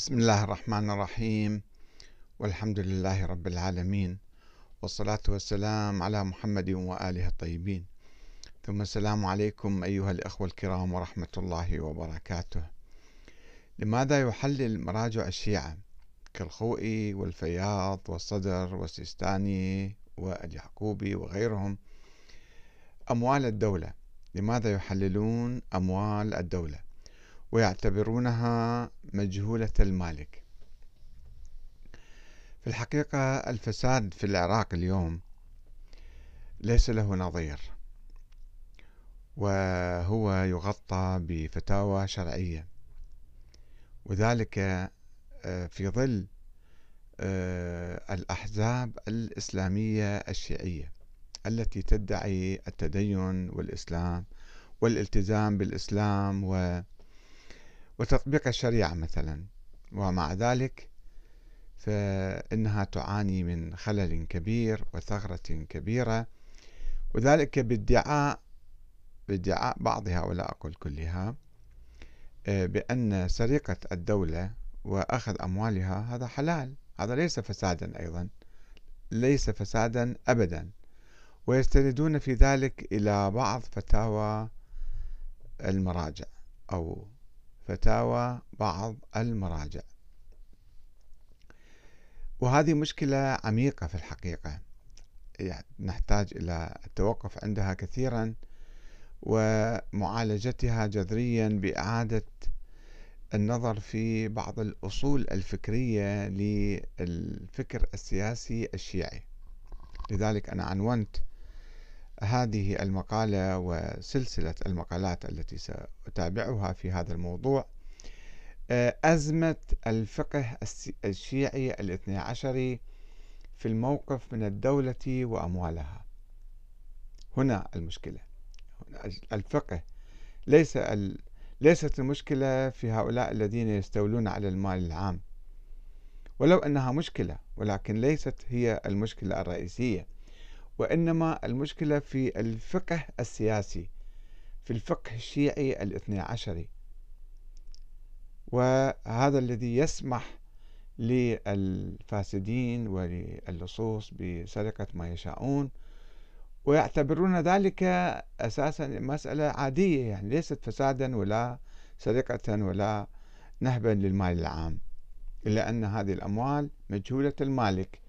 بسم الله الرحمن الرحيم. والحمد لله رب العالمين. والصلاة والسلام على محمد وآله الطيبين. ثم السلام عليكم أيها الأخوة الكرام ورحمة الله وبركاته. لماذا يحلل مراجع الشيعة كالخوئي والفياض والصدر والسيستاني واليعقوبي وغيرهم؟ أموال الدولة. لماذا يحللون أموال الدولة؟ ويعتبرونها مجهولة المالك. في الحقيقة الفساد في العراق اليوم ليس له نظير وهو يغطى بفتاوى شرعية وذلك آه، في ظل آه، الأحزاب الإسلامية الشيعية التي تدعي التدين والإسلام والالتزام بالإسلام و وتطبيق الشريعة مثلا. ومع ذلك فإنها تعاني من خلل كبير وثغرة كبيرة. وذلك بادعاء بادعاء بعضها ولا أقول كلها آه، بأن سرقة الدولة وأخذ أموالها هذا حلال. هذا ليس فسادا أيضا ليس فسادا أبدا. ويستندون في ذلك إلى بعض فتاوى المراجع أو فتاوى بعض المراجع. وهذه مشكلة عميقة في الحقيقة. يعني نحتاج إلى التوقف عندها كثيرا ومعالجتها جذريا بإعادة النظر في بعض الأصول الفكرية للفكر السياسي الشيعي. لذلك أنا عنونت هذه المقالة وسلسلة المقالات التي سأتابعها في هذا الموضوع آه، أزمة الفقه الشيعي الاثني عشري في الموقف من الدولة وأموالها. هنا المشكلة. الفقه. ليس ال... ليست المشكلة في هؤلاء الذين يستولون على المال العام. ولو أنها مشكلة ولكن ليست هي المشكلة الرئيسية. وإنما المشكلة في الفقه السياسي في الفقه الشيعي الاثني عشري. وهذا الذي يسمح للفاسدين وللصوص بسرقة ما يشاءون ويعتبرون ذلك أساسا مسألة عادية يعني ليست فسادا ولا سرقة ولا نهبا للمال العام إلا أن هذه الأموال مجهولة المالك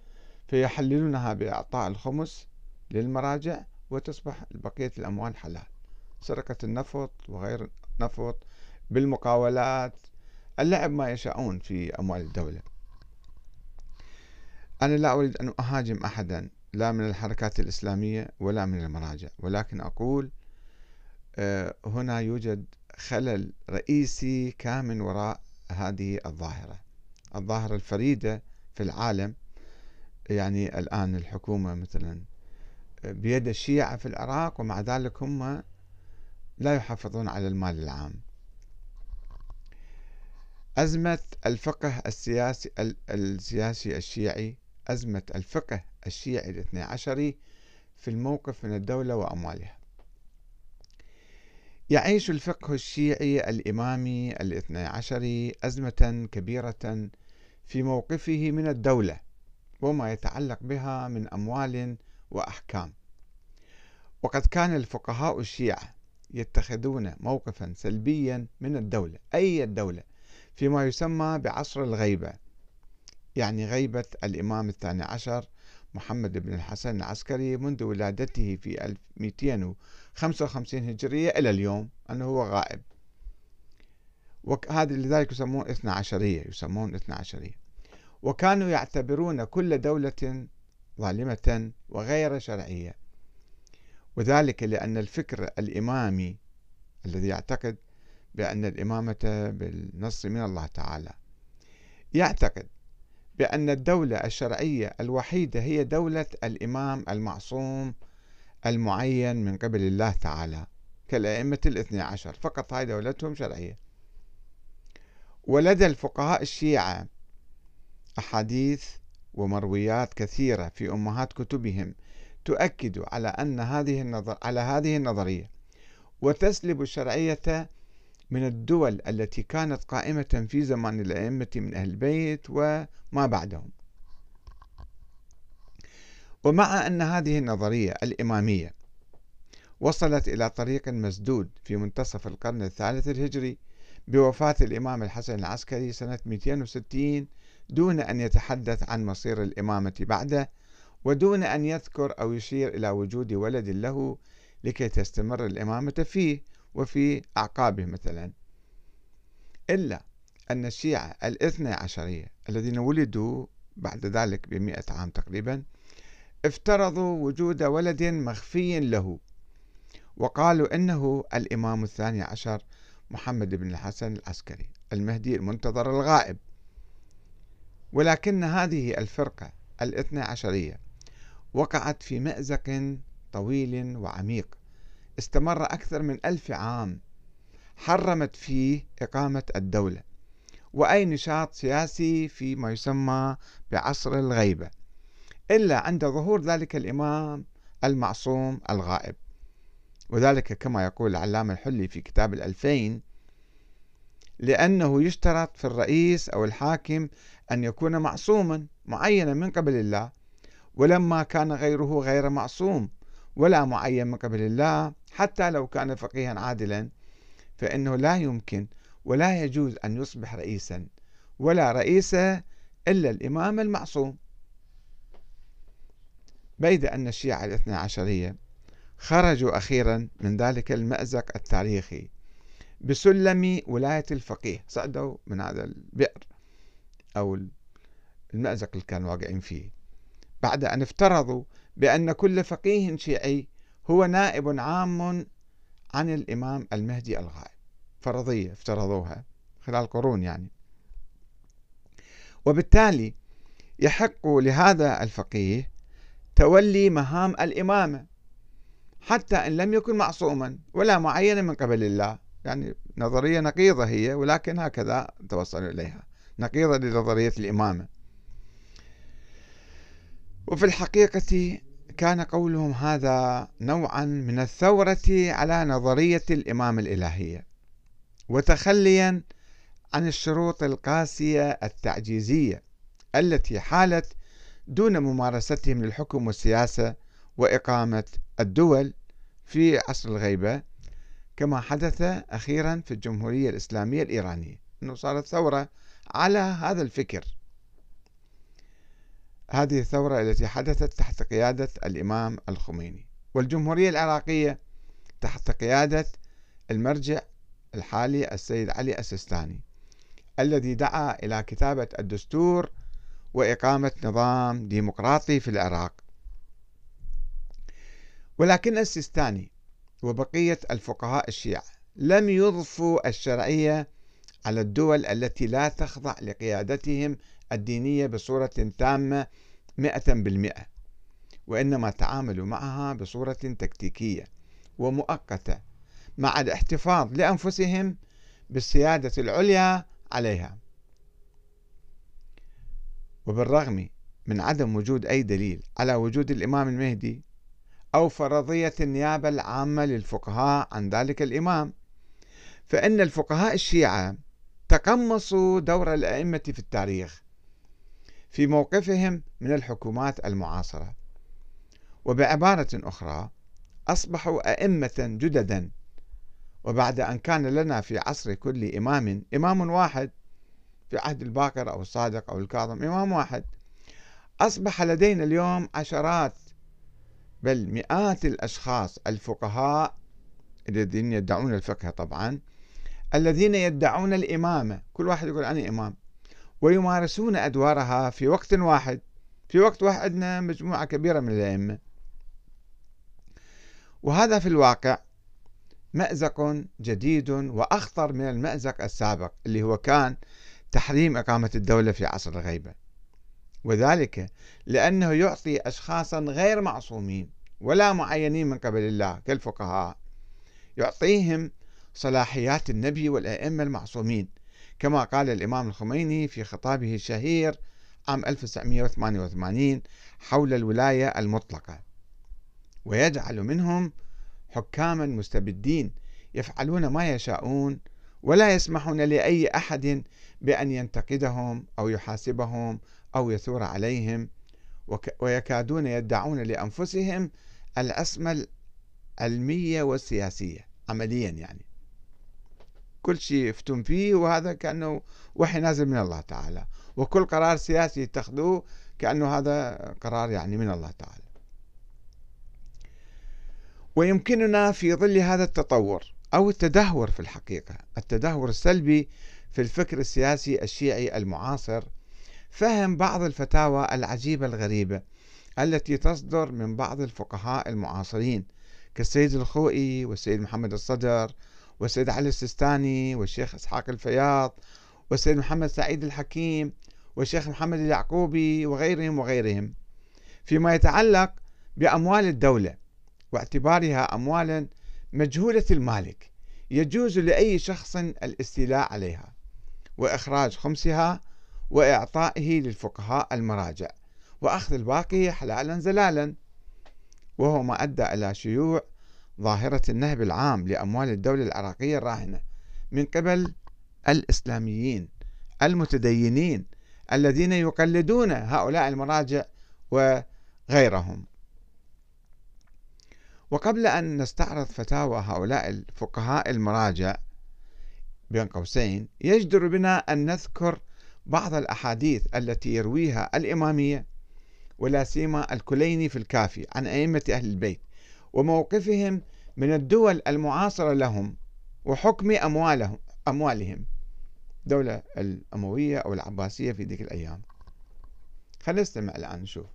فيحللونها بإعطاء الخمس للمراجع وتصبح بقية الأموال حلال. سرقة النفط وغير النفط بالمقاولات اللعب ما يشاءون في أموال الدولة. أنا لا أريد أن أهاجم أحدا لا من الحركات الإسلامية ولا من المراجع ولكن أقول آه، هنا يوجد خلل رئيسي كامن وراء هذه الظاهرة. الظاهرة الفريدة في العالم يعني الآن الحكومة مثلا بيد الشيعة في العراق ومع ذلك هم لا يحافظون على المال العام. أزمة الفقه السياسي السياسي الشيعي أزمة الفقه الشيعي الاثني عشري في الموقف من الدولة وأموالها. يعيش الفقه الشيعي الإمامي الاثني عشري أزمة كبيرة في موقفه من الدولة وما يتعلق بها من أموال وأحكام. وقد كان الفقهاء الشيعة يتخذون موقفا سلبيا من الدولة أي الدولة فيما يسمى بعصر الغيبة يعني غيبة الإمام الثاني عشر محمد بن الحسن العسكري منذ ولادته في 1255 هجرية إلى اليوم أنه هو غائب. وهذا لذلك يسمون اثنا عشرية يسمون اثنا عشرية. وكانوا يعتبرون كل دولة ظالمة وغير شرعية. وذلك لأن الفكر الإمامي الذي يعتقد بأن الإمامة بالنص من الله تعالى يعتقد بأن الدولة الشرعية الوحيدة هي دولة الإمام المعصوم المعين من قبل الله تعالى كالأئمة الاثنى عشر. فقط هاي دولتهم شرعية. ولدى الفقهاء الشيعة أحاديث ومرويات كثيرة في أمهات كتبهم تؤكد على أن هذه النظر على هذه النظرية. وتسلب الشرعية من الدول التي كانت قائمة في زمان الأئمة من أهل البيت وما بعدهم. ومع أن هذه النظرية الإمامية وصلت إلى طريق مسدود في منتصف القرن الثالث الهجري بوفاة الإمام الحسن العسكري سنة 260 دون أن يتحدث عن مصير الإمامة بعده ودون أن يذكر أو يشير إلى وجود ولد له لكي تستمر الإمامة فيه وفي أعقابه مثلا. إلا أن الشيعة الاثنى عشرية الذين ولدوا بعد ذلك بمئة عام تقريبا افترضوا وجود ولد مخفي له وقالوا إنه الإمام الثاني عشر محمد بن الحسن العسكري المهدي المنتظر الغائب. ولكن هذه الفرقة الاثنى عشرية وقعت في مأزق طويل وعميق. استمر أكثر من ألف عام حرمت فيه إقامة الدولة وأي نشاط سياسي فيما يسمى بعصر الغيبة إلا عند ظهور ذلك الإمام المعصوم الغائب. وذلك كما يقول العلامة الحلي في كتاب الألفين لأنه يشترط في الرئيس أو الحاكم أن يكون معصوما معينا من قبل الله ولما كان غيره غير معصوم ولا معين من قبل الله حتى لو كان فقيها عادلا فإنه لا يمكن ولا يجوز أن يصبح رئيسا ولا رئيس إلا الإمام المعصوم. بيد أن الشيعة الاثنى عشرية خرجوا أخيرا من ذلك المأزق التاريخي بسلم ولاية الفقيه صعدوا من هذا البئر. أو المأزق اللي كانوا واقعين فيه. بعد أن افترضوا بأن كل فقيه شيعي هو نائب عام عن الإمام المهدي الغائب. فرضية افترضوها خلال قرون يعني. وبالتالي يحق لهذا الفقيه تولي مهام الإمامة حتى إن لم يكن معصوما ولا معينا من قبل الله. يعني نظرية نقيضة هي ولكن هكذا توصلوا إليها. نقيضة لنظرية الإمامة. وفي الحقيقة كان قولهم هذا نوعا من الثورة على نظرية الإمامة الإلهية وتخليا عن الشروط القاسية التعجيزية التي حالت دون ممارستهم للحكم والسياسة وإقامة الدول في عصر الغيبة كما حدث أخيرا في الجمهورية الإسلامية الإيرانية أنه صارت ثورة على هذا الفكر. هذه الثورة التي حدثت تحت قيادة الإمام الخميني والجمهورية العراقية تحت قيادة المرجع الحالي السيد علي السيستاني الذي دعا إلى كتابة الدستور وإقامة نظام ديمقراطي في العراق. ولكن السيستاني وبقية الفقهاء الشيعة لم يضفوا الشرعية على الدول التي لا تخضع لقيادتهم الدينية بصورة تامة مئة بالمئة وإنما تعاملوا معها بصورة تكتيكية ومؤقتة مع الاحتفاظ لأنفسهم بالسيادة العليا عليها. وبالرغم من عدم وجود أي دليل على وجود الإمام المهدي أو فرضية النيابة العامة للفقهاء عن ذلك الإمام فإن الفقهاء الشيعة تقمصوا دور الأئمة في التاريخ في موقفهم من الحكومات المعاصرة. وبعبارة أخرى أصبحوا أئمة جددا. وبعد أن كان لنا في عصر كل إمام إمام واحد في عهد الباقر أو الصادق أو الكاظم إمام واحد. أصبح لدينا اليوم عشرات بل مئات الأشخاص الفقهاء الذين يدعون الفقه طبعا الذين يدعون الإمامة كل واحد يقول أنا إمام. ويمارسون أدوارها في وقت واحد. في وقت واحد عندنا مجموعة كبيرة من الأئمة. وهذا في الواقع مأزق جديد وأخطر من المأزق السابق اللي هو كان تحريم إقامة الدولة في عصر الغيبة. وذلك لأنه يعطي أشخاصا غير معصومين ولا معينين من قبل الله كالفقهاء. يعطيهم صلاحيات النبي والأئمة المعصومين. كما قال الإمام الخميني في خطابه الشهير عام 1988 حول الولاية المطلقة. ويجعل منهم حكاما مستبدين يفعلون ما يشاءون ولا يسمحون لأي أحد بأن ينتقدهم أو يحاسبهم أو يثور عليهم. ويكادون يدعون لأنفسهم العصمة العلمية والسياسية عمليا يعني. كل شيء يفتون فيه وهذا كأنه وحي نازل من الله تعالى. وكل قرار سياسي يتخذوه كأنه هذا قرار يعني من الله تعالى. ويمكننا في ظل هذا التطور أو التدهور في الحقيقة التدهور السلبي في الفكر السياسي الشيعي المعاصر فهم بعض الفتاوى العجيبة الغريبة التي تصدر من بعض الفقهاء المعاصرين كالسيد الخوئي والسيد محمد الصدر والسيد علي السيستاني والشيخ إسحاق الفياض والسيد محمد سعيد الحكيم والشيخ محمد اليعقوبي وغيرهم وغيرهم. فيما يتعلق بأموال الدولة واعتبارها أموالا مجهولة المالك يجوز لأي شخص الاستيلاء عليها وإخراج خمسها وإعطائه للفقهاء المراجع وأخذ الباقي حلالا زلالا. وهو ما أدى إلى شيوع ظاهرة النهب العام لأموال الدولة العراقية الراهنة من قبل الإسلاميين المتدينين الذين يقلدون هؤلاء المراجع وغيرهم. وقبل أن نستعرض فتاوى هؤلاء الفقهاء المراجع بين قوسين يجدر بنا أن نذكر بعض الأحاديث التي يرويها الإمامية ولا سيما الكليني في الكافي عن أئمة أهل البيت. وموقفهم من الدول المعاصرة لهم وحكم أموالهم أموالهم. الدولة الأموية أو العباسية في ذيك الأيام. خلينا نستمع الآن نشوف.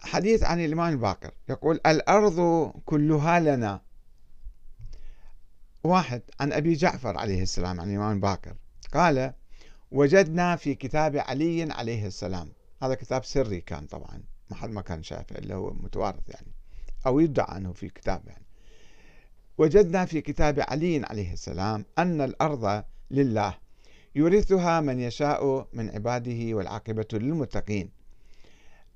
حديث عن الإمام الباقر. يقول الأرض كلها لنا. واحد عن أبي جعفر عليه السلام عن الإمام الباقر. قال وجدنا في كتاب علي عليه السلام. هذا كتاب سري كان طبعا. ما حد ما كان شايفه إلا هو متوارث يعني أو يدعى أنه في كتاب يعني. وجدنا في كتاب علي عليه السلام أن الأرض لله يورثها من يشاء من عباده والعاقبة للمتقين.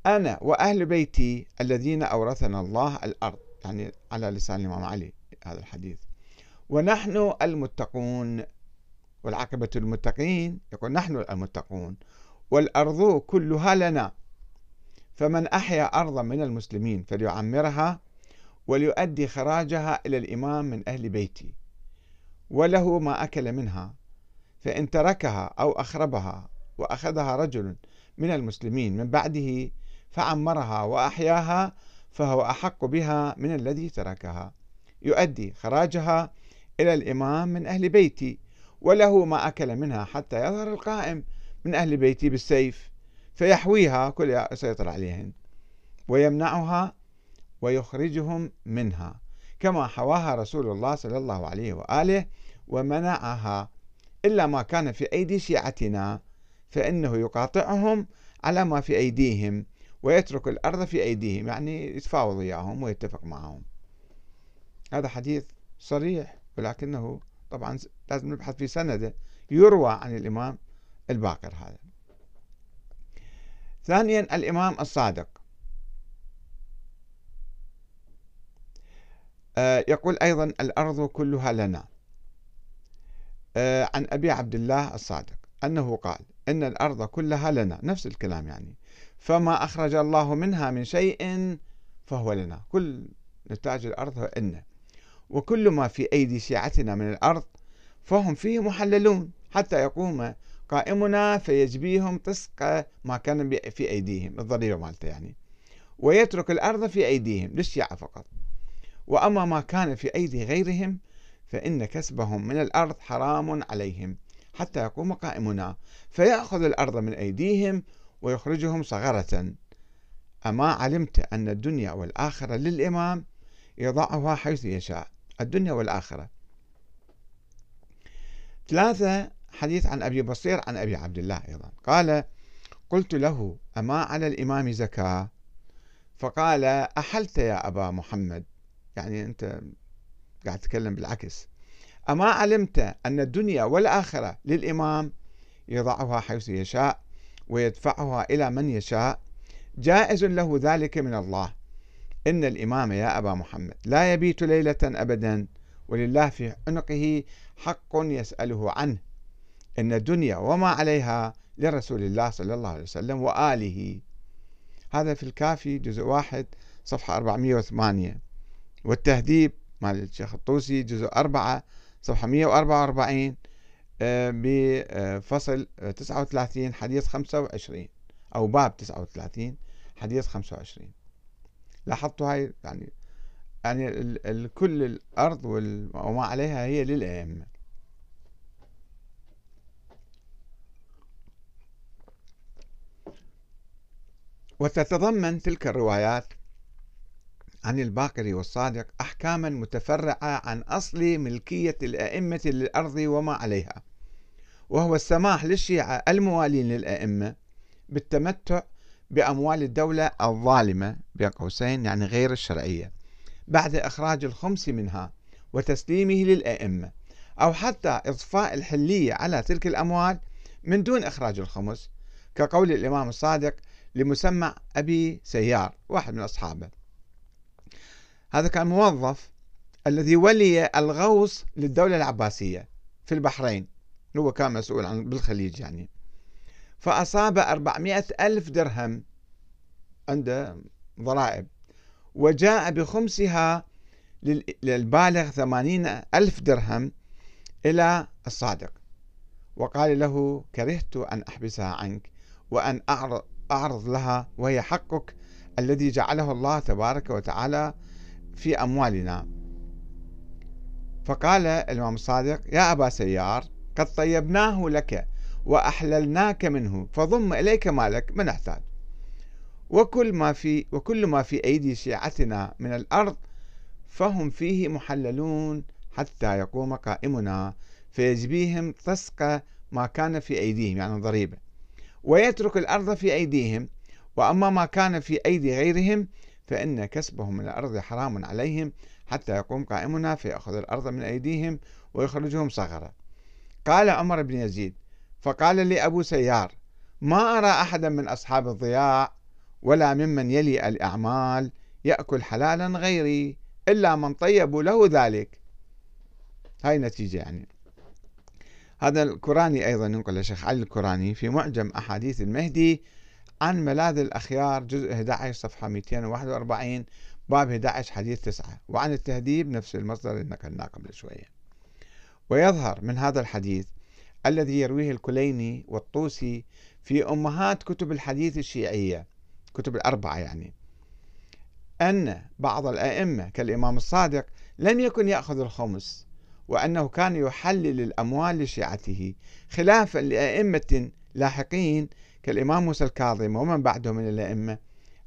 أنا وأهل بيتي الذين أورثنا الله الأرض يعني على لسان الإمام علي هذا الحديث. ونحن المتقون والعاقبة للمتقين يقول نحن المتقون والأرض كلها لنا. فمن أحيا أرضا من المسلمين فليعمرها وليؤدي خراجها إلى الإمام من أهل بيتي. وله ما أكل منها فإن تركها أو أخربها وأخذها رجل من المسلمين من بعده فعمرها وأحياها فهو أحق بها من الذي تركها. يؤدي خراجها إلى الإمام من أهل بيتي وله ما أكل منها حتى يظهر القائم من أهل بيتي بالسيف. فيحويها كل يسيطر عليهن. ويمنعها ويخرجهم منها. كما حواها رسول الله صلى الله عليه وآله ومنعها. إلا ما كان في أيدي شيعتنا فإنه يقاطعهم على ما في أيديهم ويترك الأرض في أيديهم يعني يتفاوض وياهم ويتفق معهم. هذا حديث صريح ولكنه طبعا لازم نبحث في سنده يروى عن الإمام الباقر هذا. ثانيا الإمام الصادق. آه، يقول أيضا الأرض كلها لنا. آه، عن أبي عبد الله الصادق أنه قال إن الأرض كلها لنا. نفس الكلام يعني. فما أخرج الله منها من شيء فهو لنا. كل نتاج الأرض هو إن وكل ما في أيدي شيعتنا من الأرض فهم فيه محللون. حتى يقوم قائمنا فيجبيهم طسق ما كان في أيديهم الضريبة مالته يعني. ويترك الأرض في أيديهم للشيعة فقط. وأما ما كان في أيدي غيرهم فإن كسبهم من الأرض حرام عليهم حتى يقوم قائمنا. فيأخذ الأرض من أيديهم ويخرجهم صغرة. أما علمت أن الدنيا والآخرة للإمام يضعها حيث يشاء الدنيا والآخرة. ثلاثة حديث عن أبي بصير عن أبي عبد الله أيضا. قال قلت له أما على الإمام زكاة؟ فقال أحلت يا أبا محمد. يعني أنت قاعد تتكلم بالعكس. أما علمت أن الدنيا والآخرة للإمام يضعها حيث يشاء ويدفعها إلى من يشاء جائز له ذلك من الله. إن الإمام يا أبا محمد لا يبيت ليلة أبدا ولله في عنقه حق يسأله عنه. إن الدنيا وما عليها لرسول الله صلى الله عليه وسلم وآله. هذا في الكافي جزء واحد صفحة 408 والتهذيب مال الشيخ الطوسي جزء أربعة صفحة 144 آه، بفصل 39 حديث 25 أو باب 39 حديث 25 لاحظتوا هاي؟ يعني يعني كل الأرض وما عليها هي للأئمة. وتتضمن تلك الروايات عن الباقر والصادق أحكاما متفرعة عن أصل ملكية الأئمة للأرض وما عليها وهو السماح للشيعة الموالين للأئمة بالتمتع بأموال الدولة الظالمة بين قوسين يعني غير الشرعية بعد إخراج الخمس منها وتسليمه للأئمة أو حتى إضفاء الحلية على تلك الأموال من دون إخراج الخمس كقول الإمام الصادق لمسمى أبي سيار واحد من أصحابه. هذا كان موظف الذي ولي الغوص للدولة العباسية في البحرين. هو كان مسؤول عن بالخليج يعني. فأصاب أربعمائة ألف درهم عنده ضرائب وجاء بخمسها للبالغ ثمانين ألف درهم إلى الصادق. وقال له كرهت أن أحبسها عنك وأن أعرض, أعرض لها وهي حقك الذي جعله الله تبارك وتعالى في أموالنا. فقال الإمام الصادق يا أبا سيار قد طيبناه لك وأحللناك منه فضم إليك مالك من أحتاج. وكل ما في وكل ما في أيدي شيعتنا من الأرض فهم فيه محللون حتى يقوم قائمنا فيجبيهم فسق ما كان في أيديهم. يعني ضريبة. ويترك الأرض في أيديهم وأما ما كان في أيدي غيرهم فإن كسبهم من الأرض حرام عليهم حتى يقوم قائمنا فيأخذ الأرض من أيديهم ويخرجهم صغرا. قال عمر بن يزيد فقال لي أبو سيار ما أرى أحدا من أصحاب الضياع ولا ممن يلي الأعمال يأكل حلالا غيري إلا من طيبوا له ذلك. هاي نتيجة يعني. هذا الكوراني أيضا ينقل الشيخ علي الكوراني في معجم أحاديث المهدي عن ملاذ الأخيار جزء 11 صفحة 241 باب 11 حديث 9 وعن التهذيب نفس المصدر اللي نقلناه قبل شوية. ويظهر من هذا الحديث الذي يرويه الكليني والطوسي في أمهات كتب الحديث الشيعية كتب الأربعة يعني أن بعض الأئمة كالإمام الصادق لم يكن يأخذ الخمس. وأنه كان يحلل الأموال لشيعته خلافا لأئمة لاحقين كالإمام موسى الكاظم ومن بعده من الأئمة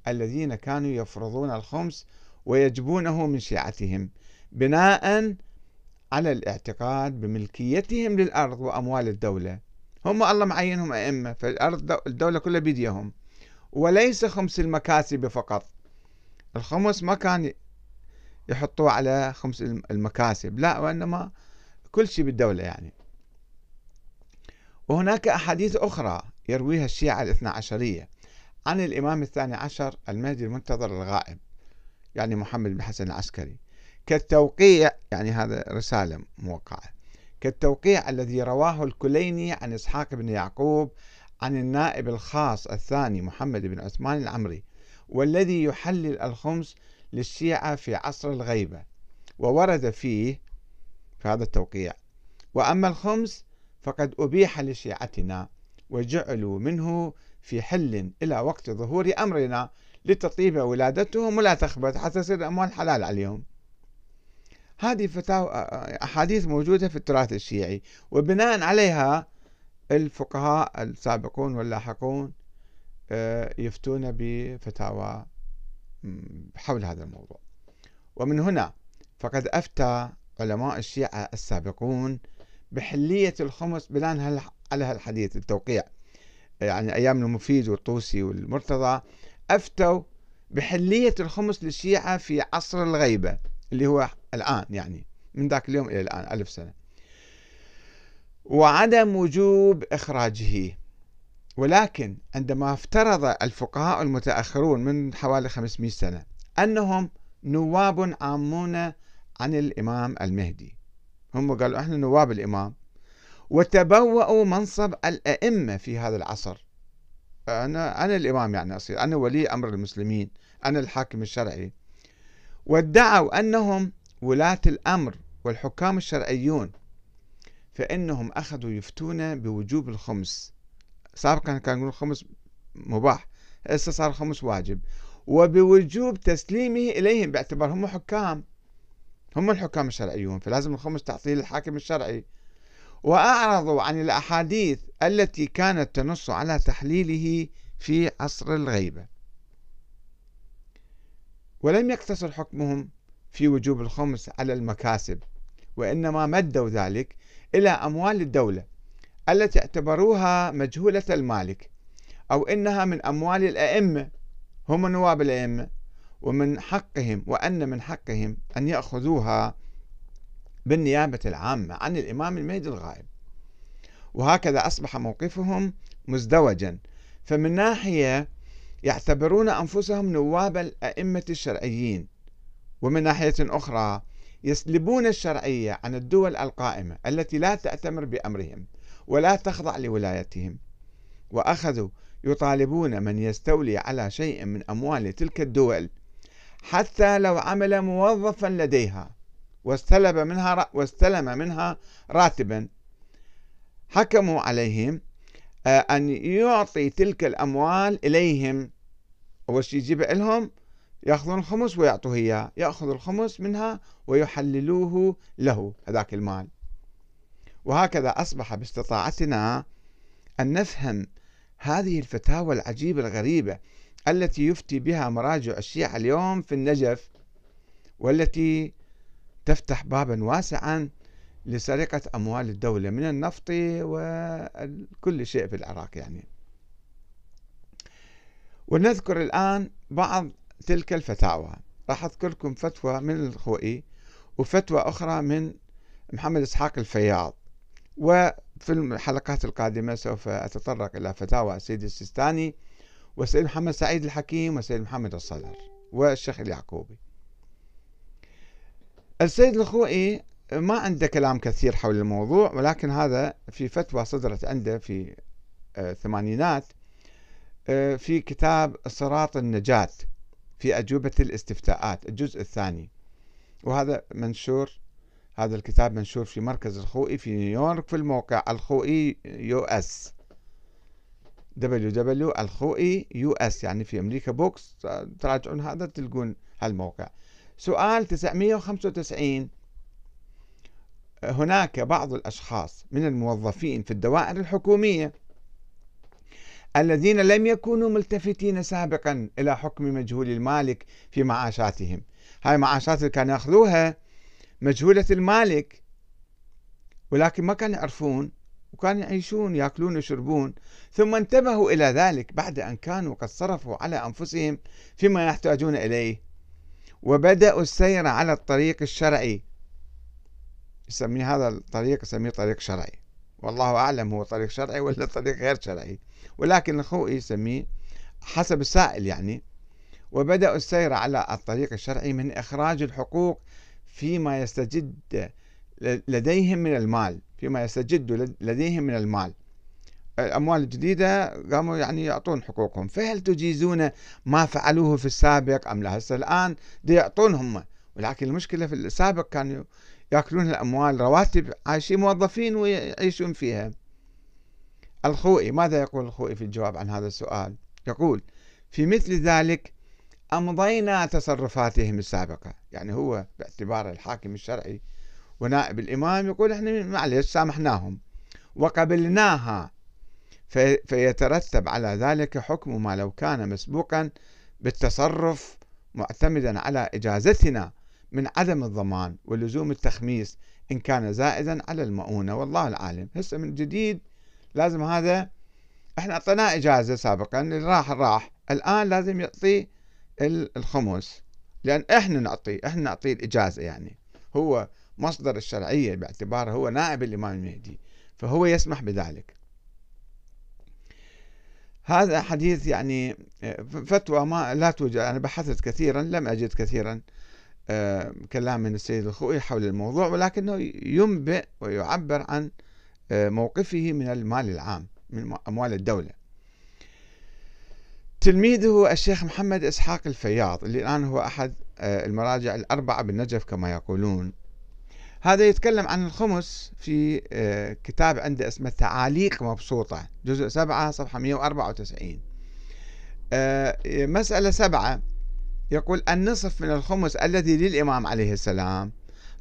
الذين كانوا يفرضون الخمس ويجبونه من شيعتهم بناء على الاعتقاد بملكيتهم للأرض وأموال الدولة. هم الله معينهم أئمة فالأرض الدولة كلها بيديهم. وليس خمس المكاسب فقط. الخمس ما كان يحطوه على خمس المكاسب. لا وإنما كل شيء بالدولة يعني. وهناك أحاديث أخرى يرويها الشيعة الاثنى عشرية عن الإمام الثاني عشر المهدي المنتظر الغائب يعني محمد بن حسن العسكري. كالتوقيع يعني هذا رسالة موقعة. كالتوقيع الذي رواه الكليني عن إسحاق بن يعقوب عن النائب الخاص الثاني محمد بن عثمان العمري والذي يحلل الخمس للشيعة في عصر الغيبة وورد فيه في هذا التوقيع وأما الخمس فقد أبيح لشيعتنا وجعلوا منه في حل إلى وقت ظهور أمرنا لتطيب ولادتهم ولا تخبت حتى تصير الأموال حلال عليهم. هذه فتاوى أحاديث موجودة في التراث الشيعي وبناء عليها الفقهاء السابقون واللاحقون آه، يفتون بفتاوى حول هذا الموضوع. ومن هنا فقد أفتى علماء الشيعة السابقون بحلية الخمس بناء على هالحديث التوقيع. يعني أيام المفيد والطوسي والمرتضى أفتوا بحلية الخمس للشيعة في عصر الغيبة اللي هو الآن يعني من ذاك اليوم إلى الآن ألف سنة. وعدم وجوب إخراجه. ولكن عندما افترض الفقهاء المتأخرون من حوالي 500 سنة أنهم نواب عامون عن الإمام المهدي. هم قالوا إحنا نواب الإمام. وتبوأوا منصب الأئمة في هذا العصر. أنا أنا الإمام يعني أصير. أنا ولي أمر المسلمين. أنا الحاكم الشرعي. وادعوا أنهم ولاة الأمر والحكام الشرعيون. فإنهم أخذوا يفتون بوجوب الخمس. سابقا كان يقولون الخمس مباح هسه صار الخمس واجب. وبوجوب تسليمه إليهم باعتبار هم حكام. هم الحكام الشرعيون فلازم الخمس تعطيه للحاكم الشرعي. وأعرضوا عن الأحاديث التي كانت تنص على تحليله في عصر الغيبة. ولم يقتصر حكمهم في وجوب الخمس على المكاسب وإنما مدوا ذلك إلى أموال الدولة. التي اعتبروها مجهولة المالك أو إنها من أموال الأئمة هم نواب الأئمة ومن حقهم وأن من حقهم أن يأخذوها بالنيابة العامة عن الإمام المهدي الغائب. وهكذا أصبح موقفهم مزدوجا. فمن ناحية يعتبرون أنفسهم نواب الأئمة الشرعيين ومن ناحية أخرى يسلبون الشرعية عن الدول القائمة التي لا تأتمر بأمرهم. ولا تخضع لولايتهم. وأخذوا يطالبون من يستولي على شيء من أموال تلك الدول حتى لو عمل موظفا لديها واستلب منها واستلم منها راتبا. حكموا عليهم آه، أن يعطي تلك الأموال إليهم. أول شيء يجيب لهم يأخذون الخمس ويعطوه إياه يأخذ الخمس منها ويحللوه له هذاك المال. وهكذا أصبح باستطاعتنا أن نفهم هذه الفتاوى العجيبة الغريبة التي يفتي بها مراجع الشيعة اليوم في النجف والتي تفتح بابا واسعا لسرقة أموال الدولة من النفط وكل شيء في العراق يعني. ونذكر الآن بعض تلك الفتاوى. راح أذكر لكم فتوى من الخوئي وفتوى أخرى من محمد إسحاق الفياض. وفي الحلقات القادمة سوف أتطرق إلى فتاوى السيد السيستاني والسيد محمد سعيد الحكيم والسيد محمد الصدر والشيخ اليعقوبي. السيد الخوئي ما عنده كلام كثير حول الموضوع ولكن هذا في فتوى صدرت عنده في آه، الثمانينات آه، في كتاب صراط النجاة في أجوبة الاستفتاءات الجزء الثاني. وهذا منشور هذا الكتاب منشور في مركز الخوئي في نيويورك في الموقع الخوئي US. www الخوئي US يعني في أمريكا books. تراجعون هذا تلقون هالموقع. سؤال 995 هناك بعض الأشخاص من الموظفين في الدوائر الحكومية الذين لم يكونوا ملتفتين سابقا إلى حكم مجهول المالك في معاشاتهم. هاي معاشات اللي كانوا يأخذوها مجهولة المالك ولكن ما كانوا يعرفون وكانوا يعيشون يأكلون ويشربون. ثم انتبهوا إلى ذلك بعد أن كانوا قد صرفوا على أنفسهم فيما يحتاجون إليه. وبدأوا السير على الطريق الشرعي. يسمي هذا الطريق يسميه طريق شرعي. والله أعلم هو طريق شرعي ولا طريق غير شرعي. ولكن اخوه يسميه حسب السائل يعني. وبدأوا السير على الطريق الشرعي من إخراج الحقوق فيما يستجد لديهم من المال فيما يستجد لديهم من المال. الأموال الجديدة قاموا يعني يعطون حقوقهم. فهل تجيزون ما فعلوه في السابق أم لا؟ هسه الآن دي يعطون هم. ولكن المشكلة في السابق كانوا يأكلون الأموال رواتب عايشين موظفين ويعيشون فيها. الخوئي ماذا يقول الخوئي في الجواب عن هذا السؤال؟ يقول في مثل ذلك أمضينا تصرفاتهم السابقة؟ يعني هو باعتباره الحاكم الشرعي ونائب الإمام يقول إحنا معلش سامحناهم. وقبلناها فيترتب على ذلك حكم ما لو كان مسبوقا بالتصرف معتمدا على إجازتنا من عدم الضمان ولزوم التخميس إن كان زائدا على المؤونة. والله العالم هسه من جديد لازم هذا إحنا أعطيناه إجازة سابقا اللي راح راح. الآن لازم يعطي الخمس. لأن إحنا نعطي إحنا نعطيه الإجازة يعني. هو مصدر الشرعية باعتباره هو نائب الإمام المهدي فهو يسمح بذلك. هذا حديث يعني فتوى ما لا توجد. أنا بحثت كثيرا لم أجد كثيرا آه، كلام من السيد الخوئي حول الموضوع ولكنه ينبئ ويعبر عن آه، موقفه من المال العام من أموال الدولة. تلميذه الشيخ محمد إسحاق الفياض اللي الآن هو أحد آه، المراجع الأربعة بالنجف كما يقولون. هذا يتكلم عن الخمس في كتاب عنده اسمه تعاليق مبسوطة جزء سبعة صفحة 194 مسألة سبعة يقول النصف من الخمس الذي للإمام عليه السلام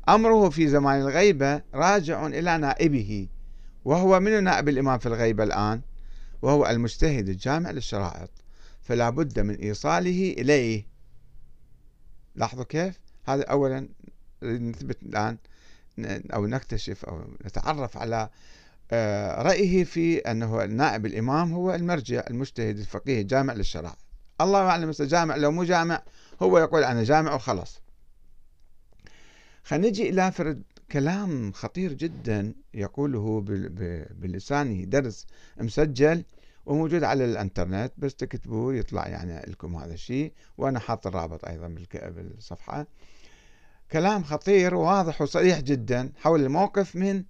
أمره في زمان الغيبة راجع إلى نائبه وهو من نائب الإمام في الغيبة الآن وهو المجتهد الجامع للشرائط. فلا بد من إيصاله إليه. لاحظوا كيف؟ هذا أولا نثبت الآن أو نكتشف أو نتعرف على آه، رأيه في أنه نائب الإمام هو المرجع المجتهد الفقيه الجامع للشرائع الله أعلم جامع لو مو جامع هو يقول أنا جامع وخلص خلينا نجي إلى فرد كلام خطير جدا يقوله بلسانه درس مسجل وموجود على الانترنت بس تكتبوه يطلع يعني لكم هذا الشيء. وأنا حاط الرابط أيضا بالصفحة. كلام خطير وواضح وصريح جدا حول الموقف من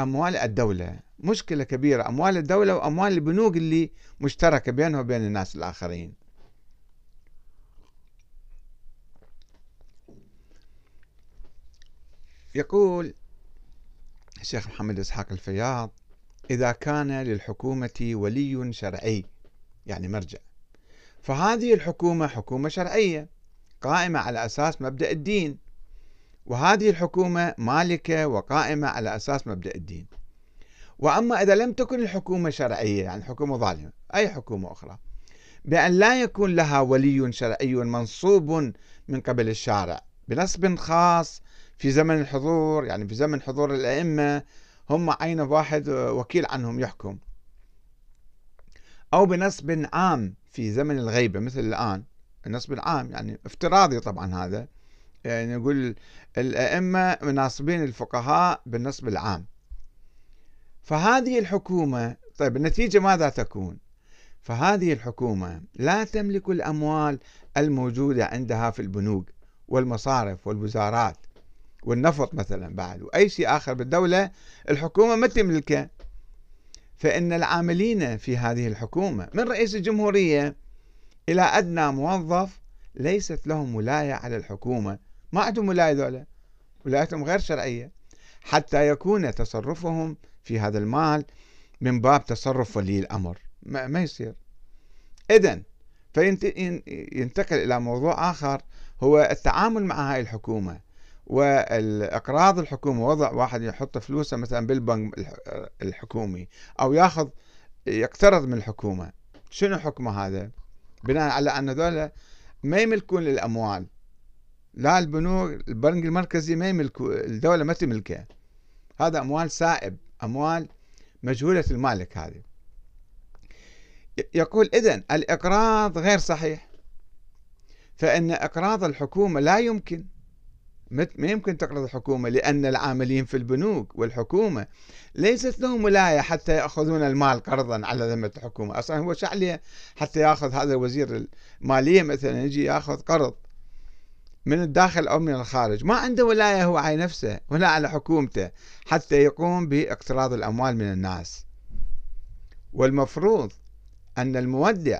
أموال الدولة. مشكلة كبيرة أموال الدولة وأموال البنوك اللي مشتركة بينها وبين الناس الآخرين. يقول الشيخ محمد إسحاق الفياض إذا كان للحكومة ولي شرعي يعني مرجع. فهذه الحكومة حكومة شرعية قائمة على أساس مبدأ الدين. وهذه الحكومة مالكة وقائمة على أساس مبدأ الدين. وأما إذا لم تكن الحكومة شرعية يعني حكومة ظالمة أي حكومة أخرى بأن لا يكون لها ولي شرعي منصوب من قبل الشارع بنصب خاص في زمن الحضور يعني في زمن حضور الأئمة هم عين واحد وكيل عنهم يحكم. أو بنصب عام في زمن الغيبة مثل الآن. النصب العام يعني افتراضي طبعا هذا. يعني نقول الأئمة مناصبين الفقهاء بالنصب العام. فهذه الحكومة طيب النتيجة ماذا تكون؟ فهذه الحكومة لا تملك الأموال الموجودة عندها في البنوك والمصارف والوزارات. والنفط مثلا بعد وأي شيء آخر بالدولة الحكومة ما تملكه. فإن العاملين في هذه الحكومة من رئيس الجمهورية إلى أدنى موظف ليست لهم ولاية على الحكومة. ما عندهم ولاية ذولا. ولايتهم غير شرعية. حتى يكون تصرفهم في هذا المال من باب تصرف ولي الأمر. ما, ما يصير. إذن فينتقل إلى موضوع آخر هو التعامل مع هاي الحكومة. والأقراض الحكومة وضع واحد يحط فلوسه مثلا بالبنك الحكومي أو ياخذ يقترض من الحكومة. شنو حكمه هذا؟ بناء على أن ذولا ما يملكون الاموال لا البنوك البنك المركزي ما يملك الدولة ما تملكه. هذا أموال سائب أموال مجهولة المالك هذه. يقول اذا الإقراض غير صحيح. فإن إقراض الحكومة لا يمكن ما يمكن تقرض الحكومة لأن العاملين في البنوك والحكومة ليست لهم ولاية حتى يأخذون المال قرضا على ذمة الحكومة. أصلا هو شعلية حتى يأخذ هذا وزير المالية مثلا يجي يأخذ قرض من الداخل أو من الخارج. ما عنده ولاية هو على نفسه ولا على حكومته حتى يقوم بإقتراض الأموال من الناس. والمفروض أن المودع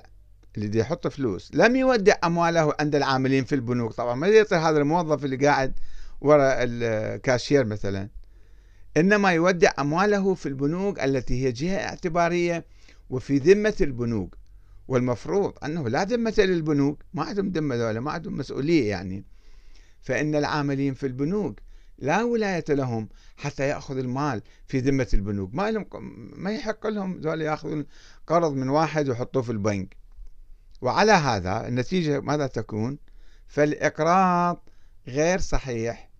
اللي يحط فلوس. لم يودع أمواله عند العاملين في البنوك. طبعا ما يعطي هذا الموظف اللي قاعد وراء الكاشير مثلا. إنما يودع أمواله في البنوك التي هي جهة اعتبارية وفي ذمة البنوك. والمفروض أنه لا ذمة للبنوك. ما عندهم ذمة ذولا ما عندهم مسؤولية يعني. فإن العاملين في البنوك لا ولاية لهم حتى يأخذ المال في ذمة البنوك. ما لهم ما يحق لهم ذولا يأخذون قرض من واحد ويحطوه في البنك. وعلى هذا النتيجة ماذا تكون؟ فالإقراض غير صحيح.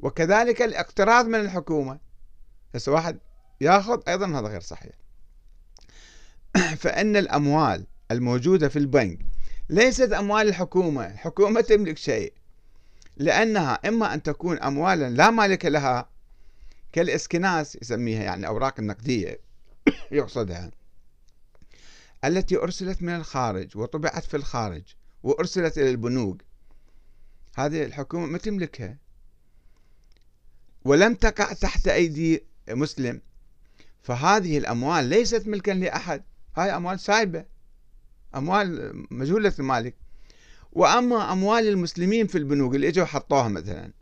وكذلك الاقتراض من الحكومة. هسه واحد ياخذ أيضا هذا غير صحيح. فإن الأموال الموجودة في البنك ليست أموال الحكومة. الحكومة تملك شيء. لأنها إما أن تكون أموالا لا مالك لها كالإسكناس يسميها يعني أوراق النقدية يقصدها. التي أرسلت من الخارج وطبعت في الخارج وأرسلت إلى البنوك. هذه الحكومة ما تملكها. ولم تقع تحت أيدي مسلم. فهذه الأموال ليست ملكا لأحد. هاي أموال سايبة. أموال مجهولة المالك. وأما أموال المسلمين في البنوك اللي إجوا حطوها مثلا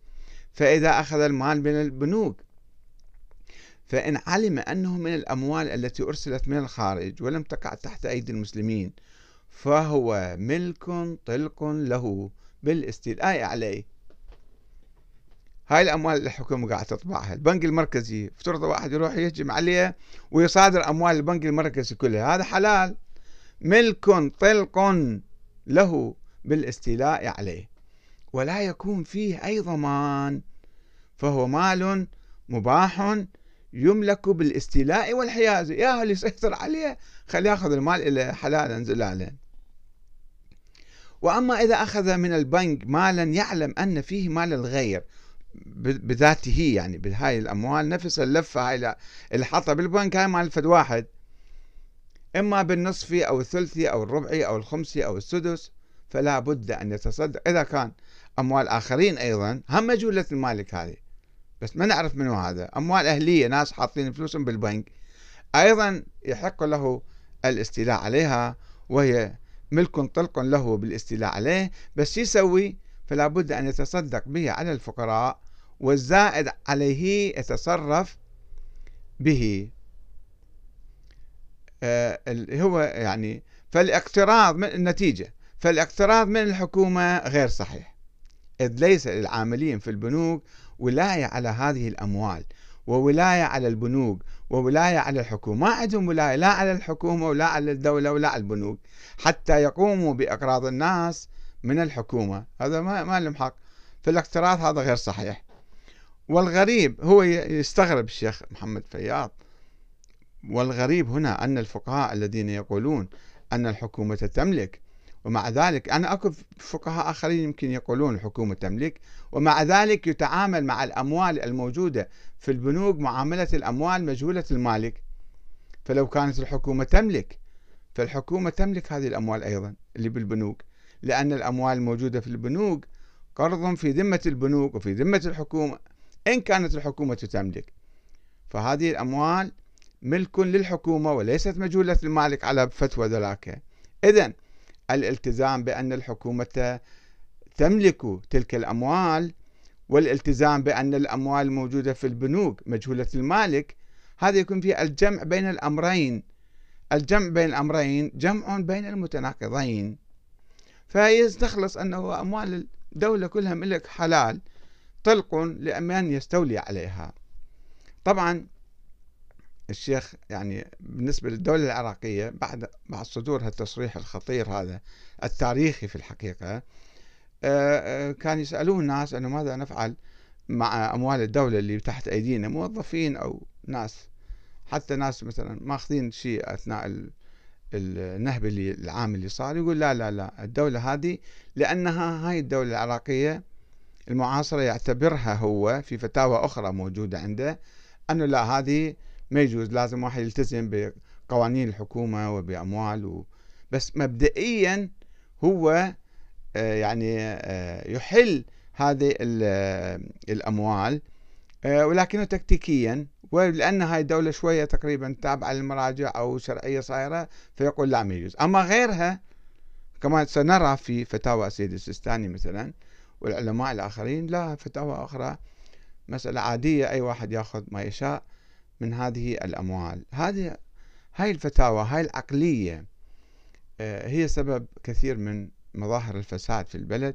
فإذا أخذ المال من البنوك فإن علم أنه من الأموال التي أرسلت من الخارج ولم تقع تحت أيدي المسلمين فهو ملك طلق له بالاستيلاء عليه. هاي الأموال اللي الحكومة قاعدة تطبعها. البنك المركزي افترض واحد يروح يهجم عليه ويصادر أموال البنك المركزي كلها. هذا حلال. ملك طلق له بالاستيلاء عليه. ولا يكون فيه أي ضمان. فهو مال مباح يملك بالاستيلاء والحيازة يا اللي يسيطر عليه خليه ياخذ المال إلى حلالا زلالا وأما إذا أخذ من البنك مالا يعلم أن فيه مال الغير بذاته يعني بهاي الأموال. نفس اللفة هاي اللي حاطها بالبنك هاي مال فد واحد. إما بالنصفي أو الثلثي أو الربعي أو الخمسي أو السدس فلا بد أن يتصدق. إذا كان أموال آخرين أيضا هم مجهولة المالك هذه. بس ما نعرف منو هذا. أموال أهلية ناس حاطين فلوسهم بالبنك. أيضا يحق له الاستيلاء عليها وهي ملك طلق له بالاستيلاء عليه بس يسوي؟ فلا بد أن يتصدق به على الفقراء والزائد عليه يتصرف به. آه هو يعني فالاقتراض من النتيجة. فالاقتراض من الحكومة غير صحيح. إذ ليس للعاملين في البنوك ولاية على هذه الأموال وولاية على البنوك وولاية على الحكومة. ما عندهم ولاية لا على الحكومة ولا على الدولة ولا على البنوك حتى يقوموا بإقراض الناس من الحكومة. هذا ما, ما لهم حق. فالاقتراض هذا غير صحيح. والغريب هو يستغرب الشيخ محمد فياض. والغريب هنا أن الفقهاء الذين يقولون أن الحكومة تملك ومع ذلك أنا أكو فقهاء آخرين يمكن يقولون الحكومة تملك ومع ذلك يتعامل مع الأموال الموجودة في البنوك معاملة الأموال مجهولة المالك. فلو كانت الحكومة تملك فالحكومة تملك هذه الأموال أيضا اللي بالبنوك لأن الأموال الموجودة في البنوك قرض في ذمة البنوك وفي ذمة الحكومة إن كانت الحكومة تملك. فهذه الأموال ملك للحكومة وليست مجهولة المالك على فتوى ذلاك إذا الالتزام بأن الحكومة تملك تلك الأموال والالتزام بأن الأموال الموجودة في البنوك مجهولة المالك. هذا يكون فيه الجمع بين الأمرين. الجمع بين الأمرين جمع بين المتناقضين. فيستخلص أنه أموال الدولة كلها ملك حلال طلق لمن يستولي عليها. طبعا الشيخ يعني بالنسبة للدولة العراقية بعد بعد صدور هالتصريح الخطير هذا التاريخي في الحقيقة آه، آه، كان يسألون الناس أنه ماذا نفعل مع أموال الدولة اللي تحت أيدينا موظفين أو ناس حتى ناس مثلا ماخذين شيء أثناء النهب اللي العام اللي صار يقول لا لا لا الدولة هذه لأنها هاي الدولة العراقية المعاصرة يعتبرها هو في فتاوى أخرى موجودة عنده أنه لا هذه ما يجوز لازم واحد يلتزم بقوانين الحكومة وبأموال و... بس مبدئيا هو آه، يعني آه، يحل هذه الأموال آه، ولكنه تكتيكيا ولأن هاي الدولة شوية تقريبا تابعة للمراجع أو شرعية صايرة فيقول لا ما يجوز. أما غيرها كما سنرى في فتاوى السيد السيستاني مثلا والعلماء الآخرين لا فتاوى أخرى مسألة عادية أي واحد يأخذ ما يشاء من هذه الأموال. هذه هاي الفتاوى هاي العقلية آه، هي سبب كثير من مظاهر الفساد في البلد.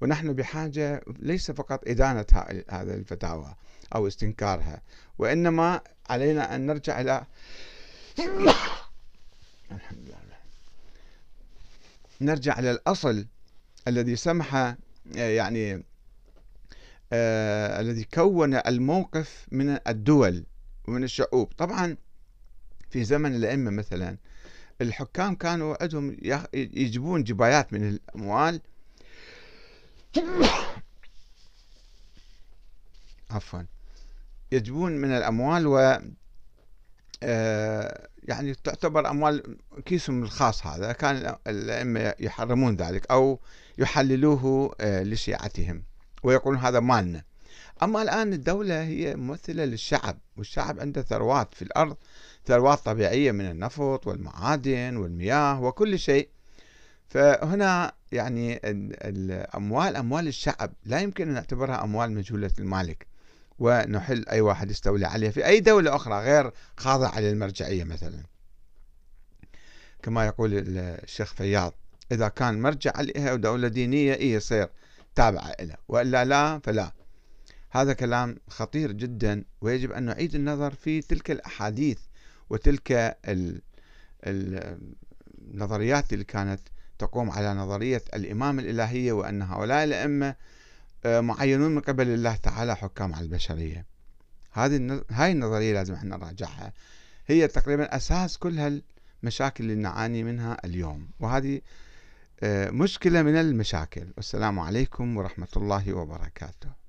ونحن بحاجة ليس فقط إدانة هذه الفتاوى أو استنكارها وإنما علينا أن نرجع إلى الحمد لله. نرجع إلى الأصل الذي سمح آه، يعني آه الذي كون الموقف من الدول. ومن الشعوب. طبعا في زمن الأئمة مثلا الحكام كانوا عندهم يجيبون جبايات من الأموال. عفوا. يجبون من الأموال و آه، يعني تعتبر أموال كيسهم الخاص هذا. كان الأئمة يحرمون ذلك أو يحللوه آه، لشيعتهم. ويقولون هذا مالنا. أما الآن الدولة هي ممثلة للشعب والشعب عنده ثروات في الأرض ثروات طبيعية من النفط والمعادن والمياه وكل شيء. فهنا يعني الأموال أموال الشعب لا يمكن أن نعتبرها أموال مجهولة المالك. ونحل أي واحد يستولي عليها. في أي دولة أخرى غير خاضعة للمرجعية مثلا؟ كما يقول الشيخ فياض إذا كان مرجع عليها دولة دينية إيه يصير؟ تابعة لها وإلا لا فلا. هذا كلام خطير جدا ويجب أن نعيد النظر في تلك الأحاديث وتلك النظريات اللي كانت تقوم على نظرية الإمام الإلهية وأن هؤلاء الأئمة آه، معينون من قبل الله تعالى حكام على البشرية. هذه هاي النظرية لازم إحنا نراجعها. هي تقريبا أساس كل هالمشاكل اللي نعاني منها اليوم. وهذه آه، مشكلة من المشاكل. والسلام عليكم ورحمة الله وبركاته.